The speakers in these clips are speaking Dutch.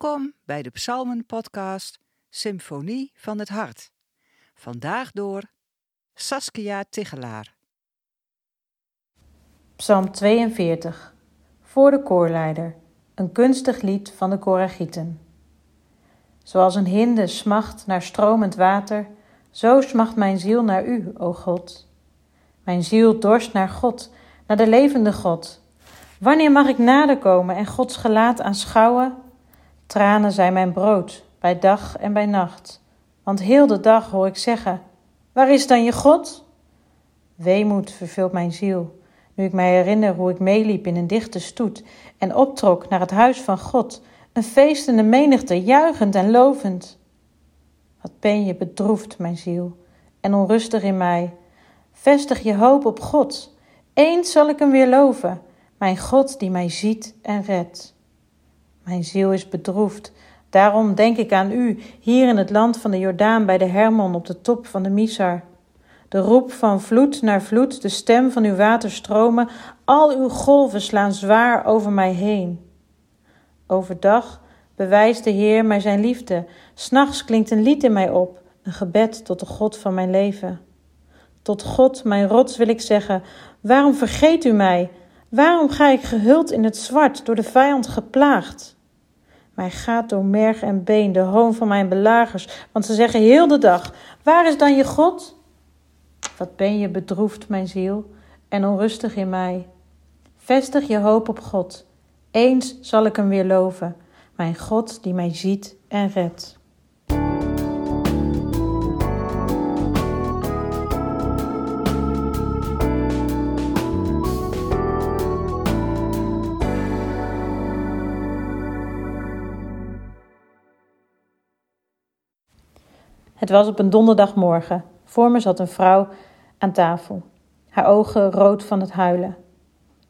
Welkom bij de Psalmen-podcast Symfonie van het Hart. Vandaag door Saskia Tigelaar. Psalm 42 Voor de koorleider, een kunstig lied van de Koragieten. Zoals een hinde smacht naar stromend water, zo smacht mijn ziel naar u, o God. Mijn ziel dorst naar God, naar de levende God. Wanneer mag ik nader komen en Gods gelaat aanschouwen? Tranen zijn mijn brood, bij dag en bij nacht. Want heel de dag hoor ik zeggen: Waar is dan je God? Weemoed vervult mijn ziel, nu ik mij herinner hoe ik meeliep in een dichte stoet en optrok naar het huis van God, een feestende menigte, juichend en lovend. Wat ben je bedroefd, mijn ziel, en onrustig in mij. Vestig je hoop op God. Eens zal ik hem weer loven, mijn God die mij ziet en redt. Mijn ziel is bedroefd. Daarom denk ik aan u, hier in het land van de Jordaan bij de Hermon op de top van de Misar. De roep van vloed naar vloed, de stem van uw waterstromen, al uw golven slaan zwaar over mij heen. Overdag bewijst de Heer mij zijn liefde. S'nachts klinkt een lied in mij op, een gebed tot de God van mijn leven. Tot God, mijn rots, wil ik zeggen: Waarom vergeet u mij? Waarom ga ik gehuld in het zwart, door de vijand geplaagd? Mij gaat door merg en been de hoon van mijn belagers, want ze zeggen heel de dag: Waar is dan je God? Wat ben je bedroefd, mijn ziel, en onrustig in mij. Vestig je hoop op God. Eens zal ik hem weer loven, mijn God die mij ziet en redt. Het was op een donderdagmorgen. Voor me zat een vrouw aan tafel, haar ogen rood van het huilen.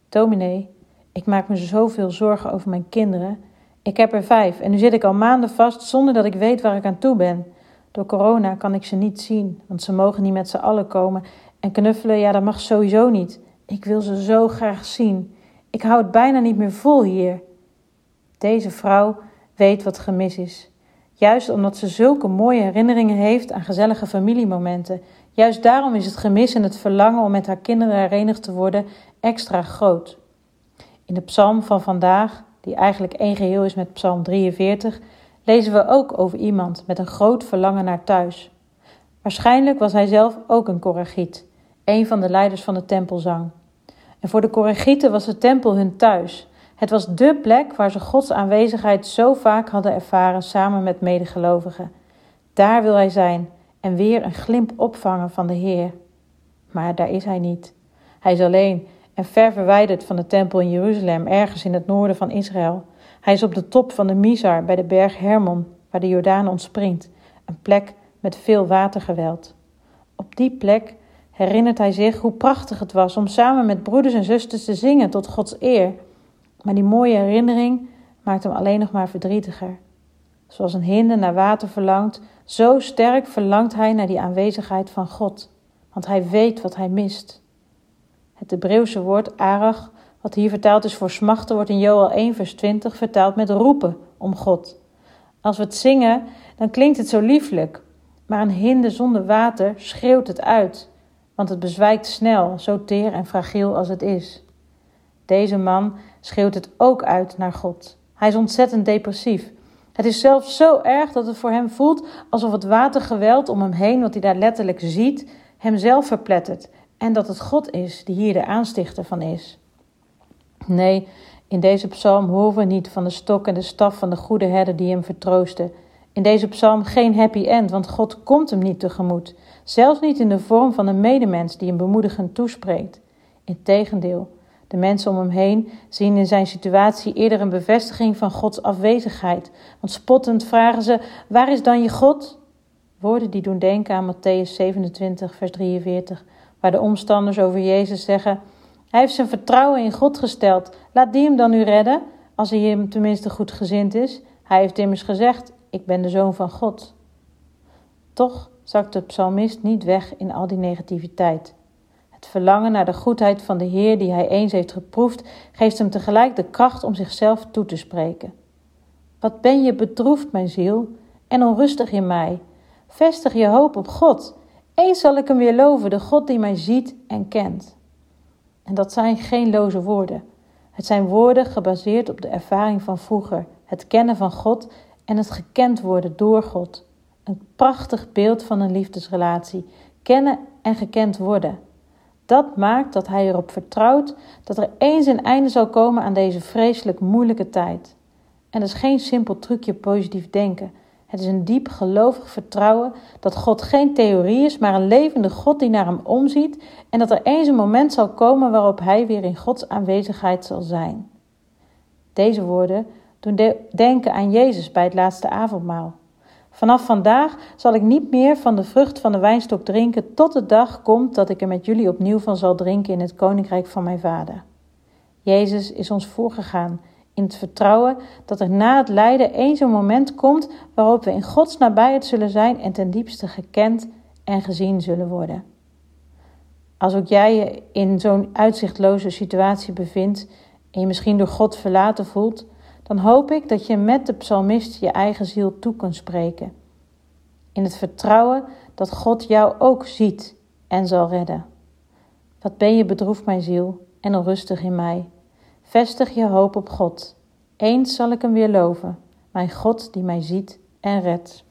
Dominee, ik maak me zoveel zorgen over mijn kinderen. Ik heb er vijf en nu zit ik al maanden vast zonder dat ik weet waar ik aan toe ben. Door corona kan ik ze niet zien, want ze mogen niet met z'n allen komen. En knuffelen, ja, dat mag sowieso niet. Ik wil ze zo graag zien. Ik hou het bijna niet meer vol hier. Deze vrouw weet wat gemis is. Juist omdat ze zulke mooie herinneringen heeft aan gezellige familiemomenten. Juist daarom is het gemis en het verlangen om met haar kinderen herenigd te worden extra groot. In de psalm van vandaag, die eigenlijk één geheel is met psalm 43, lezen we ook over iemand met een groot verlangen naar thuis. Waarschijnlijk was hij zelf ook een Koragiet, een van de leiders van de tempelzang. En voor de Koragieten was de tempel hun thuis, het was dé plek waar ze Gods aanwezigheid zo vaak hadden ervaren samen met medegelovigen. Daar wil hij zijn en weer een glimp opvangen van de Heer. Maar daar is hij niet. Hij is alleen en ver verwijderd van de tempel in Jeruzalem, ergens in het noorden van Israël. Hij is op de top van de Mizar bij de berg Hermon, waar de Jordaan ontspringt, een plek met veel watergeweld. Op die plek herinnert hij zich hoe prachtig het was om samen met broeders en zusters te zingen tot Gods eer maar die mooie herinnering maakt hem alleen nog maar verdrietiger. Zoals een hinde naar water verlangt, zo sterk verlangt hij naar die aanwezigheid van God, want hij weet wat hij mist. Het Hebreeuwse woord arach, wat hier vertaald is voor smachten, wordt in Joel 1 vers 20 vertaald met roepen om God. Als we het zingen, dan klinkt het zo lieflijk, maar een hinde zonder water schreeuwt het uit, want het bezwijkt snel, zo teer en fragiel als het is. Deze man schreeuwt het ook uit naar God. Hij is ontzettend depressief. Het is zelfs zo erg dat het voor hem voelt alsof het watergeweld om hem heen, wat hij daar letterlijk ziet, hem zelf verplettert. En dat het God is die hier de aanstichter van is. Nee, in deze psalm horen we niet van de stok en de staf van de goede herder die hem vertroosten. In deze psalm geen happy end, want God komt hem niet tegemoet. Zelfs niet in de vorm van een medemens die hem bemoedigend toespreekt. Integendeel, de mensen om hem heen zien in zijn situatie eerder een bevestiging van Gods afwezigheid. Want spottend vragen ze: Waar is dan je God? Woorden die doen denken aan Matthäus 27, vers 43, waar de omstanders over Jezus zeggen: Hij heeft zijn vertrouwen in God gesteld. Laat die hem dan nu redden, als hij hem tenminste goed gezind is. Hij heeft immers gezegd: Ik ben de zoon van God. Toch zakt de psalmist niet weg in al die negativiteit. Het verlangen naar de goedheid van de Heer die hij eens heeft geproefd, geeft hem tegelijk de kracht om zichzelf toe te spreken. Wat ben je bedroefd, mijn ziel, en onrustig in mij. Vestig je hoop op God. Eens zal ik hem weer loven, de God die mij ziet en kent. En dat zijn geen loze woorden. Het zijn woorden gebaseerd op de ervaring van vroeger, het kennen van God en het gekend worden door God. Een prachtig beeld van een liefdesrelatie. Kennen en gekend worden. Dat maakt dat hij erop vertrouwt dat er eens een einde zal komen aan deze vreselijk moeilijke tijd. En dat is geen simpel trucje positief denken. Het is een diep gelovig vertrouwen dat God geen theorie is, maar een levende God die naar hem omziet en dat er eens een moment zal komen waarop hij weer in Gods aanwezigheid zal zijn. Deze woorden doen denken aan Jezus bij het laatste avondmaal. Vanaf vandaag zal ik niet meer van de vrucht van de wijnstok drinken tot de dag komt dat ik er met jullie opnieuw van zal drinken in het koninkrijk van mijn Vader. Jezus is ons voorgegaan in het vertrouwen dat er na het lijden eens een moment komt waarop we in Gods nabijheid zullen zijn en ten diepste gekend en gezien zullen worden. Als ook jij je in zo'n uitzichtloze situatie bevindt en je misschien door God verlaten voelt, dan hoop ik dat je met de psalmist je eigen ziel toe kunt spreken. In het vertrouwen dat God jou ook ziet en zal redden. Wat ben je bedroefd, mijn ziel, en onrustig in mij. Vestig je hoop op God. Eens zal ik hem weer loven, mijn God die mij ziet en redt.